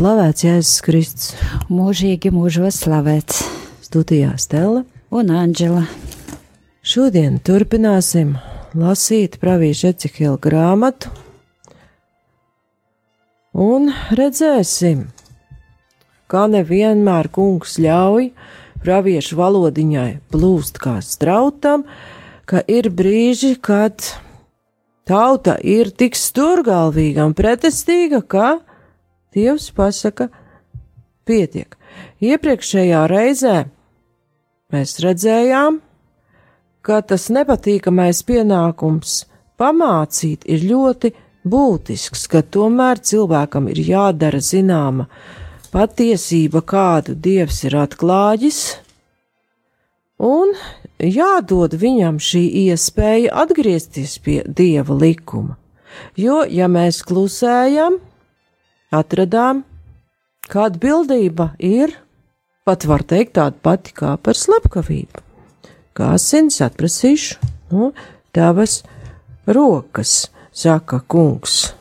Slavēts Jēzus Kristus. Mūžīgi mūžos slavēts. Studijā Stela un Anģela. Šodien turpināsim lasīt pravieša Ecihila grāmatu un redzēsim, kā nevienmēr kungs ļauj praviešu valodiņai plūst kā strautam, ka ir brīži, kad tauta ir tik stūrgalvīga un pretestīga, ka Dievs pasaka, pietiek. Iepriekšējā reizē mēs redzējām, ka tas nepatīkamais pienākums pamācīt ir ļoti būtisks, ka tomēr cilvēkam ir jādara zināma patiesība, kādu Dievs ir atklājis, un jādod viņam šī iespēja atgriezties pie Dieva likuma. Jo, ja mēs klusējam, atradām, ka atbildība ir, pat var teikt, tāda pati kā par slepkavību. Kā asins atprasīšu no tavas rokas, saka kungs.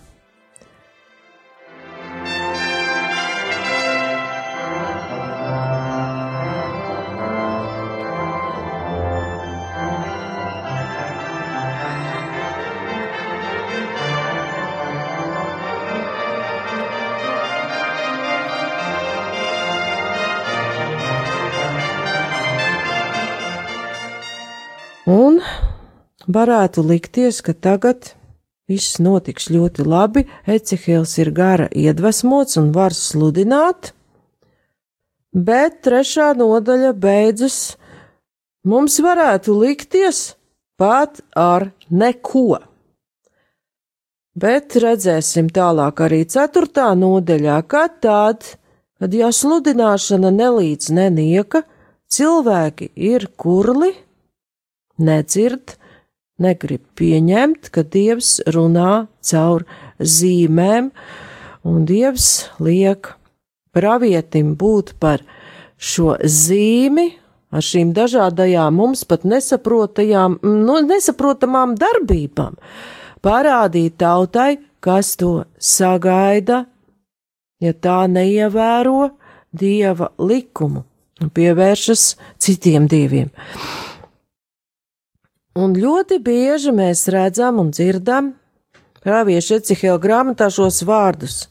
Varētu likties, ka tagad viss notiks ļoti labi, Ecehils ir gara iedvesmots un var sludināt, bet trešā nodaļa beidzas mums varētu likties pat ar neko. Bet redzēsim tālāk arī ceturtā nodaļā, ka tad, kad jau sludināšana nelīdz nenieka, cilvēki ir kurli, nedzird, negrib pieņemt, ka Dievs runā caur zīmēm, un Dievs liek pravietim būt par šo zīmi, ar šīm dažādajām mums pat nesaprotajām, nu, nesaprotamām darbībām, parādīt tautai, kas to sagaida, ja tā neievēro dieva likumu un pievēršas citiem dieviem. Un ļoti bieži mēs redzam un dzirdam pravieša Ecihela grāmatā šos vārdus: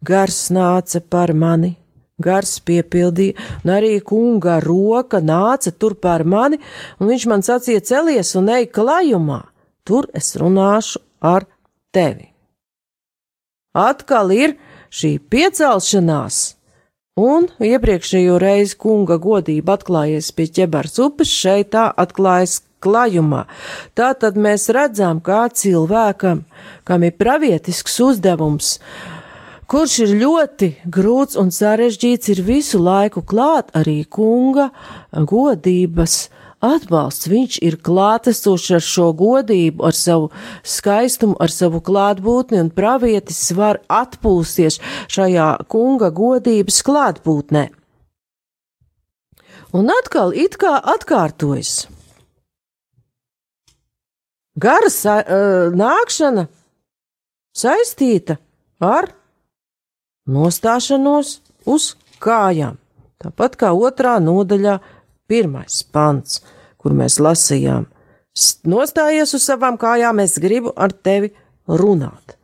Gars nāca par mani, gars piepildīja, un arī kunga roka nāca tur par mani, un viņš man sacīja celies un ej klajumā, tur es runāšu ar tevi. Atkal ir šī piecelšanās, un iepriekšējo reizi kunga godība atklājies pie ķebars upes, šeit tā atklājas klajumā. Tā tad mēs redzam, kā cilvēkam, kam ir pravietisks uzdevums, kurš ir ļoti grūts un sarežģīts, ir visu laiku klāt arī kunga godības atbalsts. Viņš ir klātesošs ar šo godību, ar savu skaistumu, ar savu klātbūtni, un pravietis var atpūsties šajā kunga godības klātbūtnē. Un atkal it kā atkārtojas. Gara sa, uh, nākšana saistīta ar nostāšanos uz kājām. Tāpat kā otrā nodaļā, pirmais pants, kur mēs lasījām: Nostājies uz savām kājām, es gribu ar tevi runāt.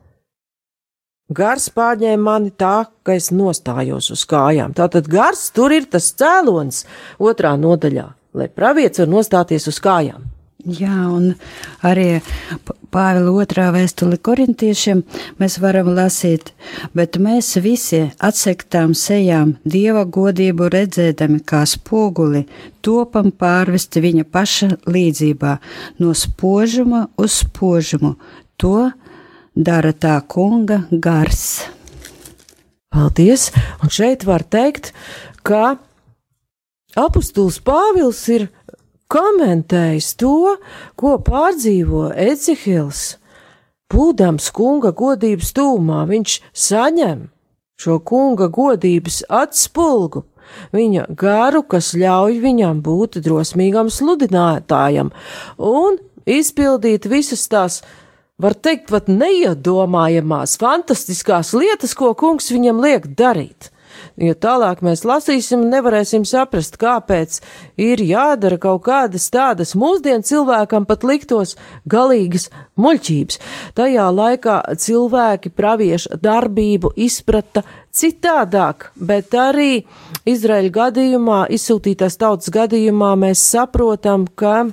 Gars pārņēma mani tā, ka es nostājos uz kājām. Tātad gars tur ir tas cēlonis otrā nodaļā, lai pravietis var nostāties uz kājām. Jā, un arī Pāvila otrā vēstuli korintiešiem mēs varam lasīt, bet mēs visi atsektām sejām Dieva godību redzēdami kā spoguli, topam pārvesti viņa paša līdzībā, no spožuma uz spožumu. To dara tā kunga gars. Paldies! Un šeit var teikt, ka apustulis Pāvils ir komentējis to, ko pārdzīvo Ecihils. Būdams kunga godības tūmā, viņš saņem šo kunga godības atspulgu, viņa garu, kas ļauj viņam būt drosmīgam sludinātājam un izpildīt visas tās, var teikt, pat neiedomājamās, fantastiskās lietas, ko kungs viņam liek darīt jo tālāk mēs lasīsim un nevarēsim saprast, kāpēc ir jādara kaut kādas tādas mūsdienu cilvēkam pat liktos galīgas muļķības. Tajā laikā cilvēki pravieša darbību izprata citādāk, bet arī Izraēļa gadījumā, izsūtītās tautas gadījumā mēs saprotam, ka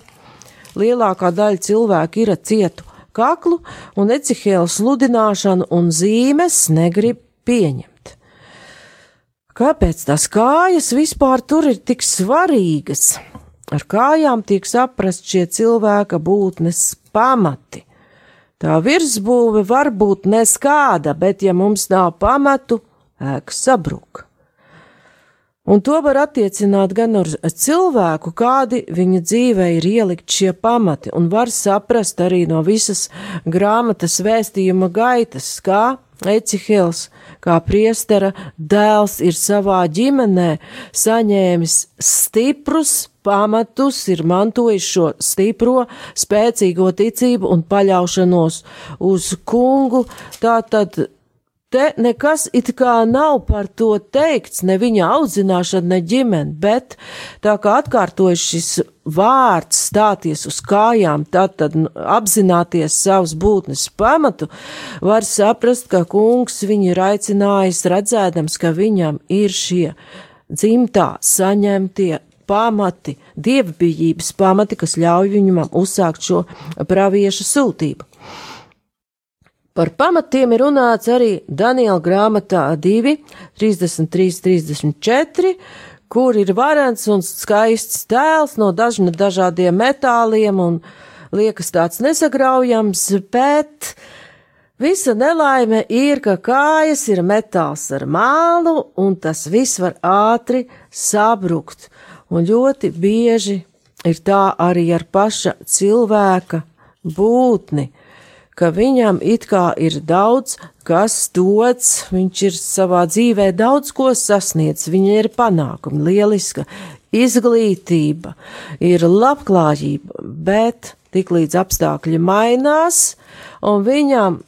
lielākā daļa cilvēku ir cietu kaklu un Ecihēla sludināšanu un zīmes negrib pieņemt. Kāpēc tās kājas vispār tur ir tik svarīgas? Ar kājām tiek saprast šie cilvēka būtnes pamati. Tā virsbūve var būt neskāda, bet ja mums nav pamatu, ēka sabruk. Un to var attiecināt gan uz cilvēku, kādi viņa dzīvē ir ielikt šie pamati, un var saprast arī no visas grāmatas vēstījuma gaitas, kā Ecihils, kā priestera dēls, ir savā ģimenē saņēmis stiprus pamatus, ir mantojis šo stipro, spēcīgo ticību un paļaušanos uz kungu. Tātad Te nekas it kā nav par to teikts, ne viņa audzināšana, ne ģimene, bet tā kā atkārtojas šis vārds stāties uz kājām, tad, tad apzināties savus būtnes pamatu, var saprast, ka kungs viņu ir aicinājis redzēdams, ka viņam ir šie dzimtā saņemtie pamati, dievbijības pamati, kas ļauj viņam uzsākt šo praviešu sūtību. Par pamatiem ir runāts arī Daniela grāmatā 2, 33, 34, kur ir varants un skaists tēls no dažna dažādiem metāliem un liekas tāds nesagraujams, bet visa nelaime ir, ka kājas ir metāls ar mālu un tas viss var ātri sabrukt. Un ļoti bieži ir tā arī ar paša cilvēka būtni ka viņam it kā ir daudz kas dots, viņš ir savā dzīvē daudz ko sasniedz, viņa ir panākumi, lieliska izglītība, ir labklājība, bet tiklīdz apstākļi mainās, un viņam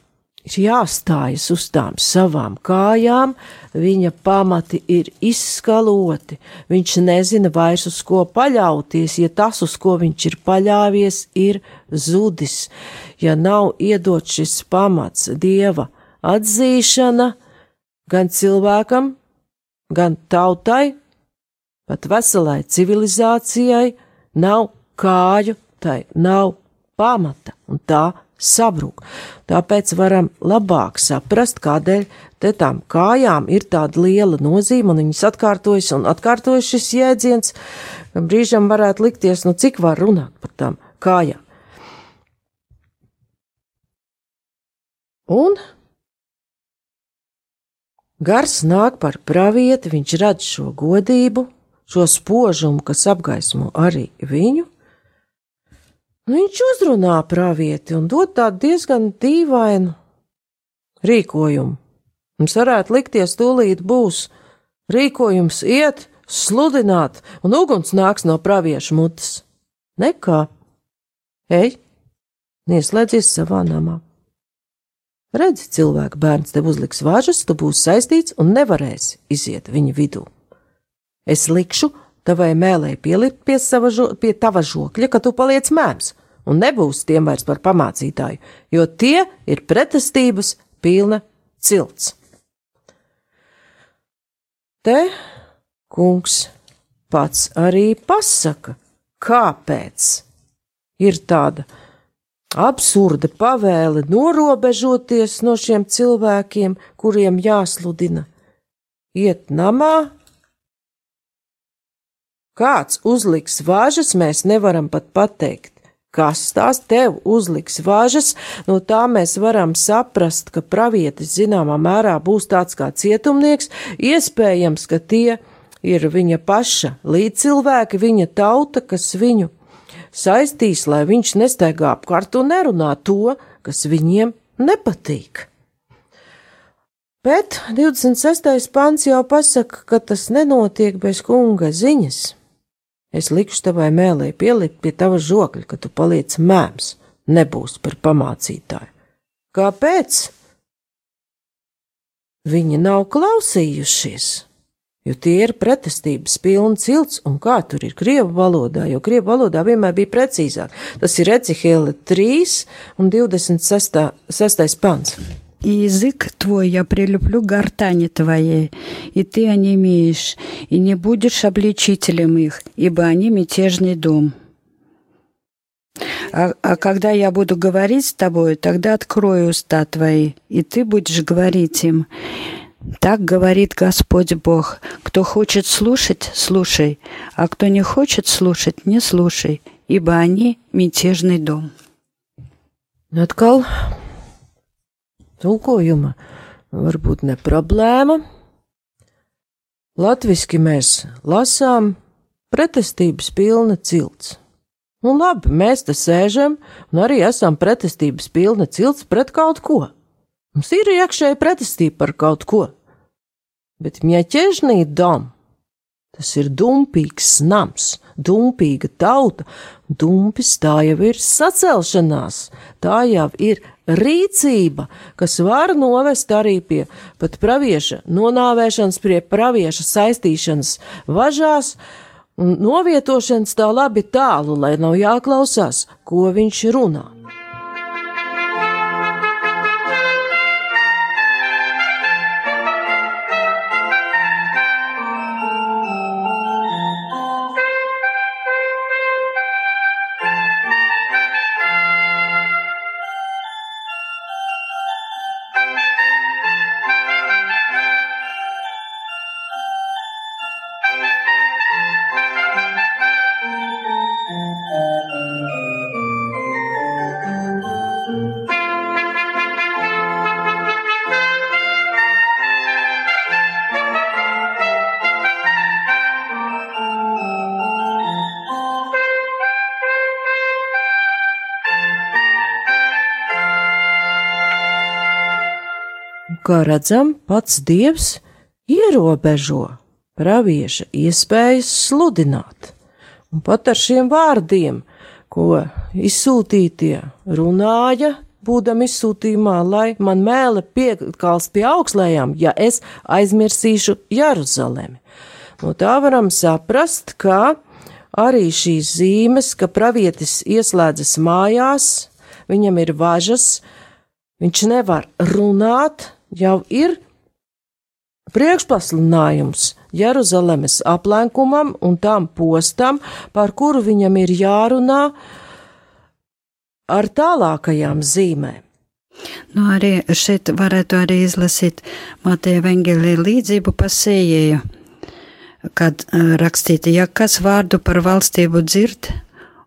ir jāstājas uz tām savām kājām, viņa pamati ir izskaloti, viņš nezina vairs uz ko paļauties, ja tas, uz ko viņš ir paļāvies, ir zudis, ja nav iedot šis pamats dieva atzīšana gan cilvēkam, gan tautai, pat veselai civilizācijai, nav kāju, tai nav pamata, un tā sabruk. Tāpēc varam labāk saprast, kādēļ te tām kājām ir tāda liela nozīme, un viņas atkārtojas un atkārtojas šis jēdziens, ka brīžam varētu likties, nu cik var runāt par tām kājām. Un gars nāk par pravieti, viņš redz šo godību, šo spožumu, kas apgaismo arī viņu, viņš uzrunā pravieti un dod tādu diezgan dīvainu rīkojumu. Mums varētu likties, tūlīt būs rīkojums iet, sludināt, un uguns nāks no pravieša mutes. Nekā. Ej, ieslēdzies savā namā. Redzi, cilvēka bērns tev uzliks važas, tu būsi saistīts un nevarēsi iziet viņa vidū. Es likšu tavai mēlē pielikt pie, žo, pie tava žokļa, ka tu paliec mēms, un nebūs tiem vairs par pamācītāju, jo tie ir pretestības pilna cilts. Te kungs pats arī pasaka, kāpēc ir tāda absurda pavēle norobežoties no šiem cilvēkiem, kuriem jāsludina. Iet namā, Kāds uzliks vāžas, mēs nevaram pat pateikt. kas tās tev uzliks važas, no tā mēs varam saprast, ka pravietis zināmā mērā būs tāds kā cietumnieks, iespējams, ka tie ir viņa paša līdzcilvēki, viņa tauta, kas viņu saistīs, lai viņš nestaigā apkārt un nerunā to, kas viņiem nepatīk. Bet 26. pants jau pasaka, ka tas nenotiek bez kunga ziņas. Es likšu tavai mēlē pielikt pie tava žokļa, ka tu paliec mēms, nebūs par pamācītāju. Kāpēc? Viņi nav klausījušies, jo tie ir pretestības pilni cilts, un kā tur ir krievu valodā, jo krievu valodā vienmēr bija precīzāk. Tas ir Ecihēle 3 un 26. 6. pants. И язык твой я прилеплю к гортани твоей, и ты онемеешь, и не будешь обличителем их, ибо они мятежный дом. А, а когда я буду говорить с тобой, тогда открою уста твои, и ты будешь говорить им. Так говорит Господь Бог. Кто хочет слушать, слушай, а кто не хочет слушать, не слушай, ибо они мятежный дом. Atkal tulkojuma varbūt ne problēma. Latviski mēs lasām pretestības pilna cilts. Nu labi, mēs te sēžam un arī esam pretestības pilna cilts pret kaut ko. Mums ir iekšēja pretestība par kaut ko. Bet mieķežnī dom, tas ir dumpīgs nams, dumpīga tauta, dumpis tā jau ir sacelšanās, tā jau ir rīcība, kas var novest arī pie pat pravieša nonāvēšanas, pie pravieša saistīšanas važās un novietošanas tā labi tālu, lai nav jāklausās, ko viņš runā. Kā redzam, pats Dievs ierobežo pravieša iespējas sludināt. Un pat ar šiem vārdiem, ko izsūtītie runāja, būdami izsūtījumā, lai man mēle piekals pie augslējām, ja es aizmirsīšu Jeruzalemi. No tā varam saprast, ka arī šīs zīmes, ka pravietis ieslēdzas mājās, viņam ir važas, viņš nevar runāt, jau ir priekšpasludinājums Jeruzalemes aplenkumam un tam postam, par kuru viņam ir jārunā ar tālākajām zīmēm. Nu, arī šeit varētu arī izlasīt Mateja Vengelī līdzību pa sējēju, kad uh, rakstīta, ja kas vārdu par valstību dzird,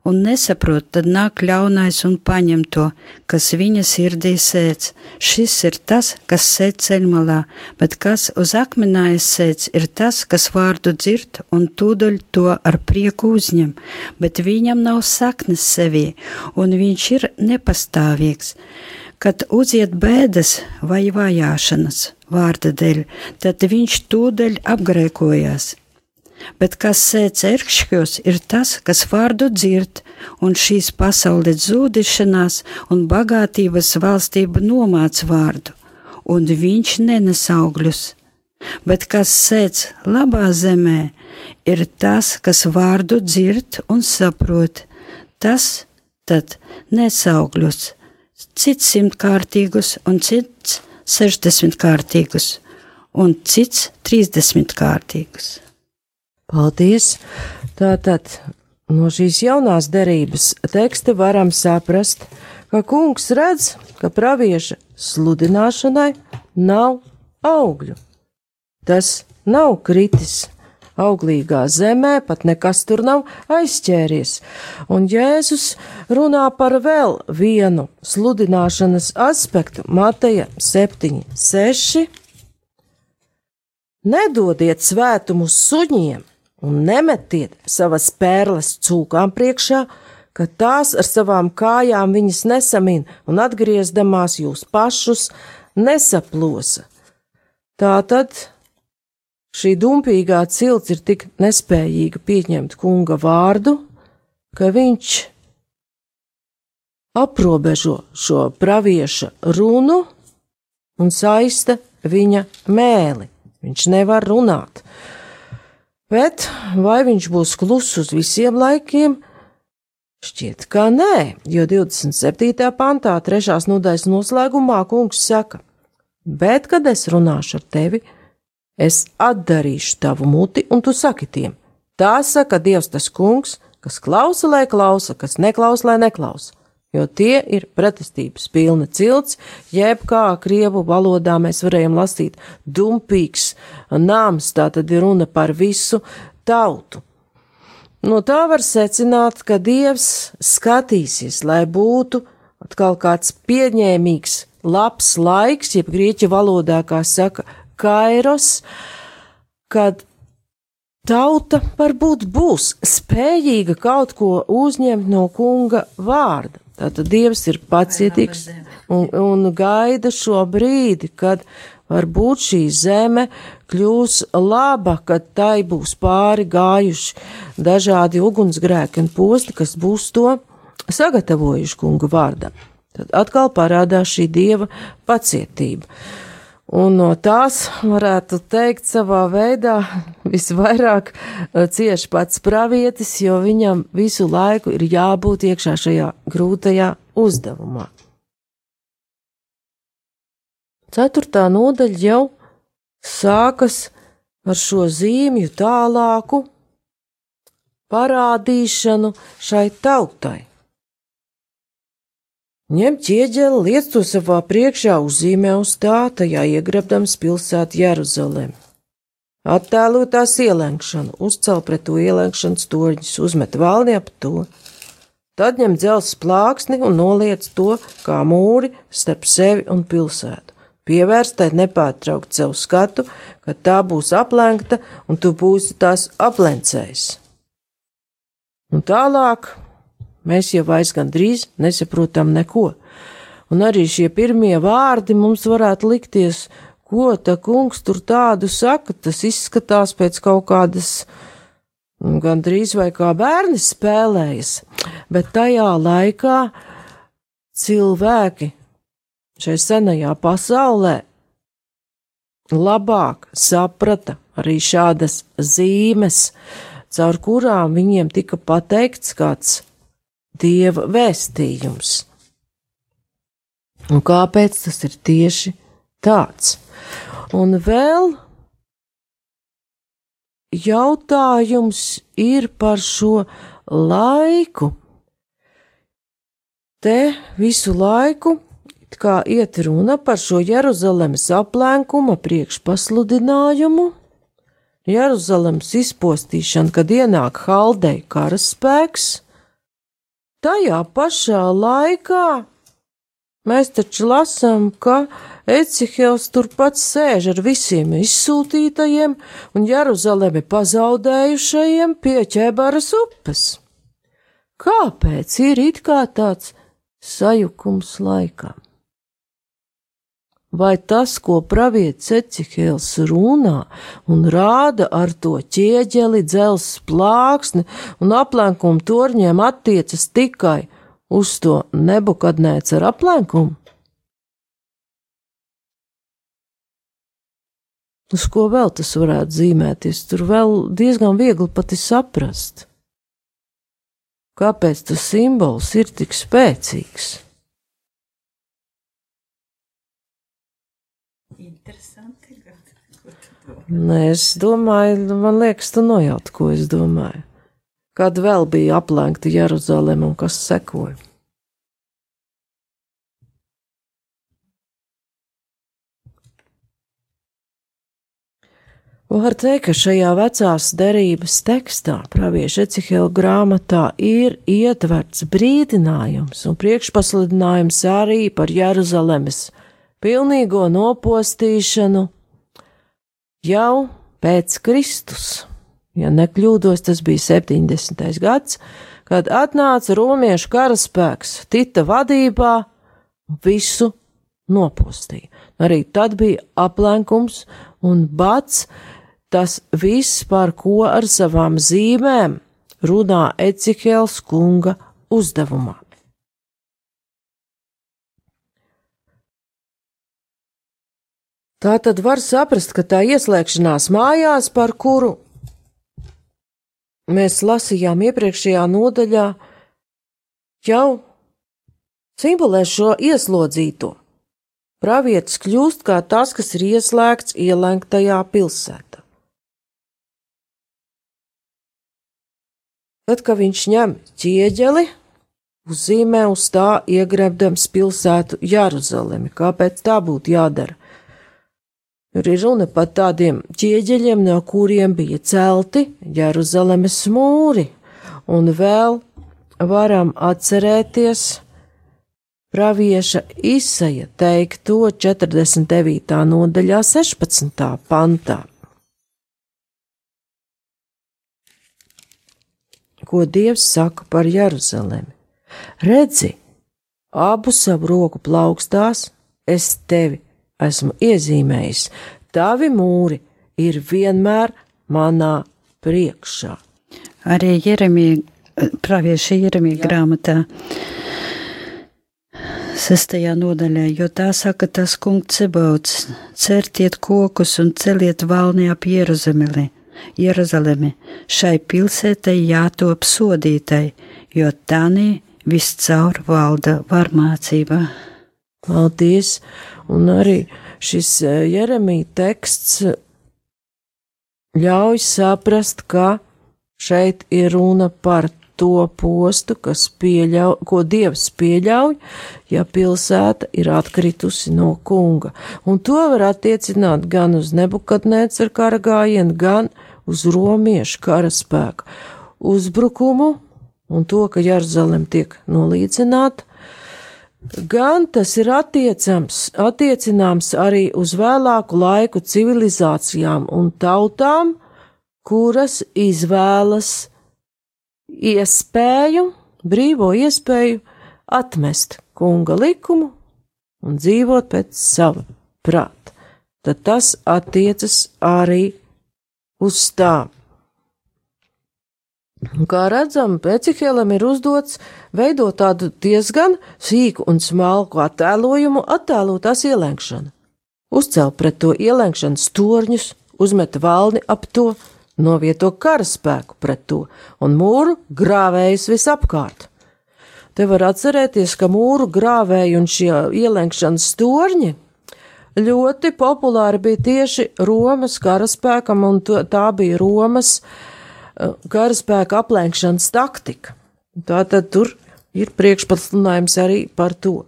un nesaprot, tad nāk ļaunais un paņem to, kas viņa sirdī sēdz. Šis ir tas, kas sēž ceļmalā, bet kas uz akmenājas sēdz, ir tas, kas vārdu dzird un tūdaļ to ar prieku uzņem, bet viņam nav saknes sevī, un viņš ir nepastāvīgs. Kad uziet bēdas vai vajāšanas vārda dēļ, tad viņš tūdaļ apgrēkojās bet kas sēž ērkšķos, ir tas, kas vārdu dzird, un šīs pasaules zūdišanās un bagātības valstība nomāc vārdu, un viņš nenes augļus. Bet kas sēž labā zemē, ir tas, kas vārdu dzird un saprot, tas tad nesaugļus, cits simtkārtīgus un cits sešdesmitkārtīgus un cits trīsdesmitkārtīgus. Paldies! Tātad no šīs jaunās derības teksta varam saprast, ka kungs redz, ka pravieša sludināšanai nav augļu. Tas nav kritis auglīgā zemē, pat nekas tur nav aizķēries. Un Jēzus runā par vēl vienu sludināšanas aspektu Mateja 7, 6. Nedodiet svētumus suņiem un nemetiet savas pērles cūkām priekšā, ka tās ar savām kājām viņas nesamīn un atgriezdamās jūs pašus nesaplosa. Tātad šī dumpīgā cilts ir tik nespējīga pieņemt kunga vārdu, ka viņš aprobežo šo pravieša runu un saista viņa mēli. Viņš nevar runāt. Bet vai viņš būs kluss uz visiem laikiem? Šķiet, ka nē, jo 27. pantā, 3. nodaļas noslēgumā kungs saka: Bet, kad es runāšu ar tevi, es atdarīšu tavu muti, un tu saki tiem: Tā saka Dievs tas kungs, kas klausa, lai klausa, kas neklausa, lai neklausa. Jo tie ir pretestības pilna cilts, jeb kā krievu valodā mēs varējām lasīt dumpīgs nams, tā tad ir runa par visu tautu. No tā var secināt, ka Dievs skatīsies, lai būtu atkal kāds pieņēmīgs, labs laiks, jeb grieķu valodā, kā saka, kairos, kad tauta varbūt būs spējīga kaut ko uzņemt no kunga vārda. Tātad Dievs ir pacietīgs un, un gaida šo brīdi, kad Varbūt šī zeme kļūs laba, kad tai būs pāri gājuši dažādi ugunsgrēki un posti, kas būs to sagatavojuši kungu vārdam. Tad atkal parādās šī dieva pacietība. Un no tās varētu teikt savā veidā visvairāk eh, cieši pats pravietis, jo viņam visu laiku ir jābūt iekšā šajā grūtajā uzdevumā. Ceturtā nodaļa jau sākas ar šo zīmju tālāku parādīšanu šai tautai. Ņem ķieģeli, liec to savā priekšā, uzzīmē uz tā, tajā iegrebdams pilsētu Jeruzalem. Attēlo tās ielenkšanu, uzcel pret to ielenkšanas torņus, uzmet valni ap to. Tad ņem dzelzs plāksni un noliec to kā mūri starp sevi un pilsētu pievērstai nepārtraukt savu skatu, ka tā būs aplenkta un tu būsi tās aplencējis. Un tālāk mēs jau vairs gandrīz nesaprotam neko. Un arī šie pirmie vārdi mums varētu likties, ko ta kungs tur tādu saka, tas izskatās pēc kaut kādas gandrīz vai kā bērni spēlējas, bet tajā laikā cilvēki šai senajā pasaulē labāk saprata arī šādas zīmes, caur kurām viņiem tika pateikts kāds dieva vēstījums. Un kāpēc tas ir tieši tāds? Un vēl jautājums ir par šo laiku. Te visu laiku kā iet runa par šo Jeruzalemes aplēkuma priekšpasludinājumu, Jeruzalemes izpostīšanu, kad ienāk Haldei karaspēks, tajā pašā laikā mēs taču lasām, ka Ecihels turpat sēž ar visiem izsūtītajiem un Jeruzalemi pazaudējušajiem pie ķēbaras upes. Kāpēc ir it kā tāds sajukums laikam? Vai tas, ko pravietis Ecihēls runā un rāda ar to ķieģeli, dzels plāksni un aplenkumu torņiem attiecas tikai uz to nebukadnēts ar aplenkumu? Uz ko vēl tas varētu zīmēties? Tur vēl diezgan viegli pati saprast, kāpēc tas simbols ir tik spēcīgs. Interesanti. Nē, es domāju, man liekas, tu nojaut, ko es domāju. Kad vēl bija aplenkta Jeruzalem un kas sekoja? Var teikt, ka šajā vecās derības tekstā, pravieša Ecihela grāmatā, ir ietverts brīdinājums un priekšpasludinājums arī par Jeruzalemes pilnīgo nopostīšanu jau pēc Kristus. Ja nekļūdos, tas bija 70. gads, kad atnāca romiešu karaspēks Tita vadībā un visu nopostīja. Arī tad bija aplenkums un bats, tas viss, par ko ar savām zīmēm runā Ecihēls kunga uzdevumā. Tā tad var saprast, ka tā ieslēgšanās mājās, par kuru mēs lasījām iepriekšējā nodaļā, jau simbolē šo ieslodzīto. Pravietis kļūst kā tas, kas ir ieslēgts ielenktajā pilsētā. Tad, kad viņš ņem ķieģeli, uzzīmē uz tā iegrebdams pilsētu Jeruzalemi, kāpēc tā būtu jādara? Tur ir runa par tādiem ķieģeļiem, no kuriem bija celti Jeruzalemes mūri, un vēl varam atcerēties pravieša izsaja teikto 49. nodaļā 16. pantā. Ko Dievs saka par Jeruzalemi? Redzi, abu savu roku plaukstās, es tevi esmu iezīmējis, tavi mūri ir vienmēr manā priekšā. Arī Jeremija, pravieša Jeremija grāmatā. Sestajā nodaļā, jo tā saka tas kungs Cebauts, certiet kokus un celiet valni ap Jeruzalemi, Jeruzalemi, šai pilsētai jātop sodītai, jo tanī viscaur valda varmācība. Paldies! Un arī šis e, Jeremija teksts ļauj saprast, ka šeit ir runa par to postu, pieļauj, ko Dievs pieļauj, ja pilsēta ir atkritusi no kunga. Un to var attiecināt gan uz nebukadnēts ar kara gājienu, gan uz romiešu karaspēku uzbrukumu un to, ka Jeruzalem tiek nolīdzināta gan tas ir attiecams, attiecināms arī uz vēlāku laiku civilizācijām un tautām, kuras izvēlas iespēju, brīvo iespēju atmest kunga likumu un dzīvot pēc sava prāta. Tad tas attiecas arī uz tām. Kā redzam, Pēcihēlam ir uzdots veidot tādu diezgan sīku un smalku attēlojumu, attēlot tās ielenkšanu. Uzcelt pret to ielenkšanas torņus, uzmet valni ap to, novieto karaspēku pret to un mūru grāvējus visapkārt. Te var atcerēties, ka mūru grāvēji un šie ielenkšanas torņi ļoti populāri bija tieši Romas karaspēkam, un tā bija Romas uh, karaspēka aplenkšanas taktika. Tātad tur ir priekšpasludinājums arī par to.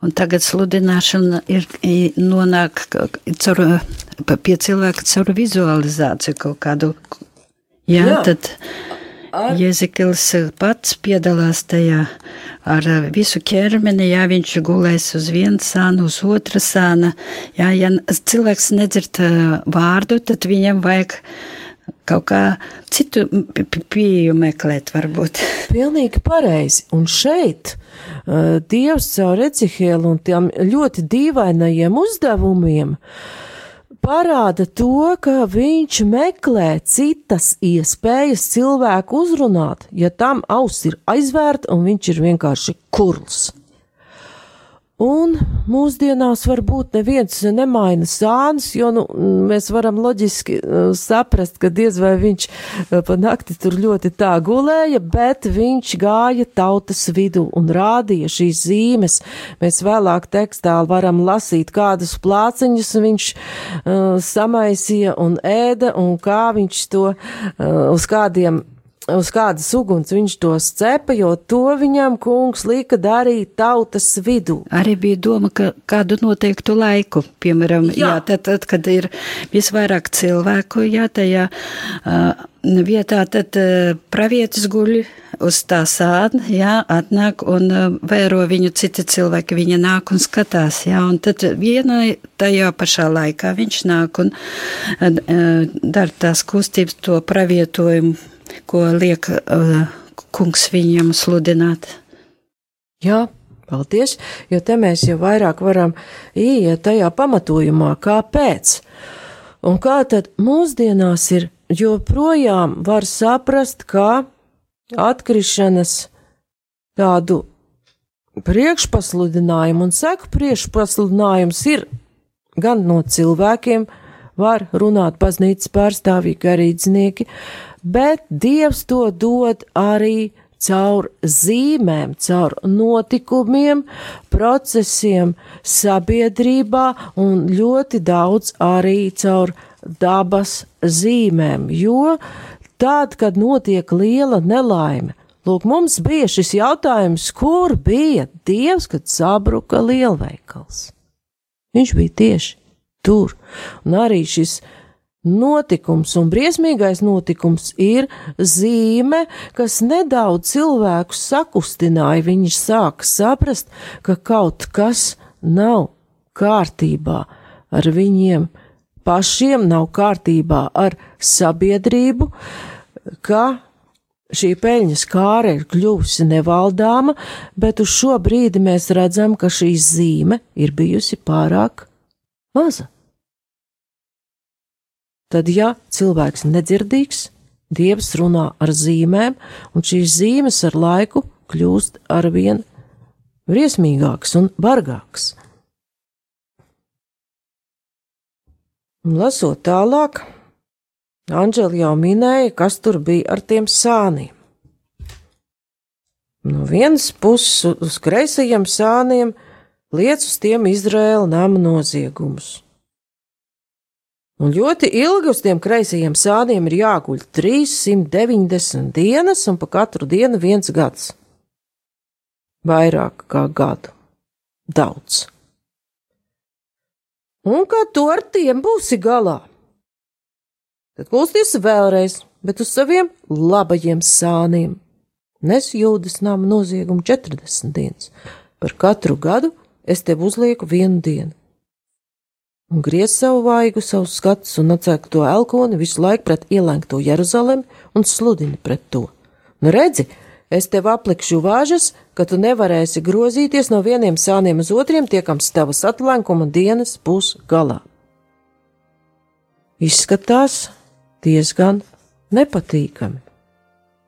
Un tagad sludināšana ir nonāk caur, pie cilvēka caur vizualizāciju kaut kādu. Jā, Jā. tad ar... Jēzekils pats piedalās tajā ar visu ķermeni, jā, viņš gulēs uz vienu sānu, uz otru sānu. Jā, ja cilvēks nedzird vārdu, tad viņam vajag kaut kā citu pieeju meklēt, varbūt. Pilnīgi pareizi. Un šeit uh, Dievs caur Ecihēlu un tiem ļoti dīvainajiem uzdevumiem parāda to, ka viņš meklē citas iespējas cilvēku uzrunāt, ja tam auss ir aizvērta un viņš ir vienkārši kurls. Un mūsdienās varbūt neviens nemaina sānus, jo nu, mēs varam loģiski uh, saprast, ka diez vai viņš uh, pa nakti tur ļoti tā gulēja, bet viņš gāja tautas vidu un rādīja šīs zīmes. Mēs vēlāk tekstā varam lasīt, kādus plāciņus viņš uh, samaisīja un ēda un kā viņš to uh, uz kādiem uz kādas uguns viņš tos cepa, jo to viņam kungs lika darīt tautas vidū. Arī bija doma, ka kādu noteiktu laiku, piemēram, jā. Jā, tad, tad, kad ir visvairāk cilvēku, jā, tajā uh, vietā, tad uh, pravietis guļ uz tā sāna, jā, atnāk un uh, vēro viņu citi cilvēki, viņa nāk un skatās, jā, un tad vienai tajā pašā laikā viņš nāk un uh, dara tās kustības to pravietojumu ko liek uh, kungs viņam sludināt. Jā, paldies, jo te mēs jau vairāk varam ieiet tajā pamatojumā, kāpēc. Un kā tad mūsdienās ir, joprojām var saprast, kā atkrišanas tādu priekšpasludinājumu un seku priekšpasludinājums ir gan no cilvēkiem, var runāt baznīcas pārstāvji, garīdznieki, bet Dievs to dod arī caur zīmēm, caur notikumiem, procesiem sabiedrībā un ļoti daudz arī caur dabas zīmēm, jo tad, kad notiek liela nelaime, lūk, mums bija šis jautājums, kur bija Dievs, kad sabruka lielveikals. Viņš bija tieši tur, un arī šis Notikums un briesmīgais notikums ir zīme, kas nedaudz cilvēku sakustināja. Viņi sāka saprast, ka kaut kas nav kārtībā ar viņiem pašiem, nav kārtībā ar sabiedrību, ka šī peļņas kāra ir kļuvusi nevaldāma, bet uz šo brīdi mēs redzam, ka šī zīme ir bijusi pārāk maza. Tad, ja cilvēks nedzirdīgs, Dievs runā ar zīmēm, un šīs zīmes ar laiku kļūst arvien briesmīgāks un bargāks. Un lasot tālāk, Anģeli jau minēja, kas tur bija ar tiem sāniem. No vienas puses uz kreisajiem sāniem liec uz tiem Izraēla nama noziegumus. Un ļoti ilgi uz tiem kreisajiem sāniem ir jāguļ 390 dienas, un pa katru dienu viens gads. Vairāk kā gadu. Daudz. Un kā tu ar tiem būsi galā? Tad kusties vēlreiz, bet uz saviem labajiem sāniem. Nes jūdas nama noziegumu 40 dienas. Par katru gadu es tev uzlieku vienu dienu un griez savu vaigu, savus skatus un atcēk to elkoni visu laiku pret ielēgto Jeruzalemi un sludini pret to. Nu redzi, es tev aplikšu vāžas, ka tu nevarēsi grozīties no vieniem sāniem uz otriem, tiekams tavas atlēkuma dienas būs galā. Izskatās diezgan nepatīkami.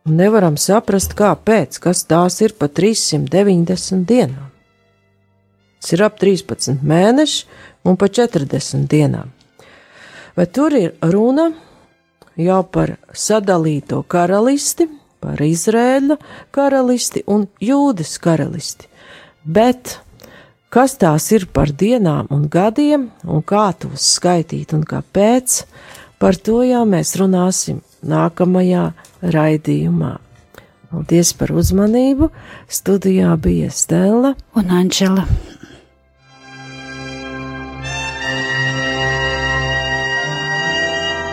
Un nevaram saprast, kāpēc, kas tās ir pa 390 dienām. Tas ir ap 13 mēneši, un pa 40 dienām. Bet tur ir runa jau par sadalīto karalisti, par Izrēļa karalisti un Jūdas karalisti. Bet kas tās ir par dienām un gadiem, un kā tos skaitīt un kāpēc, par to jau mēs runāsim nākamajā raidījumā. Paldies par uzmanību! Studijā bija Stela un Anģela.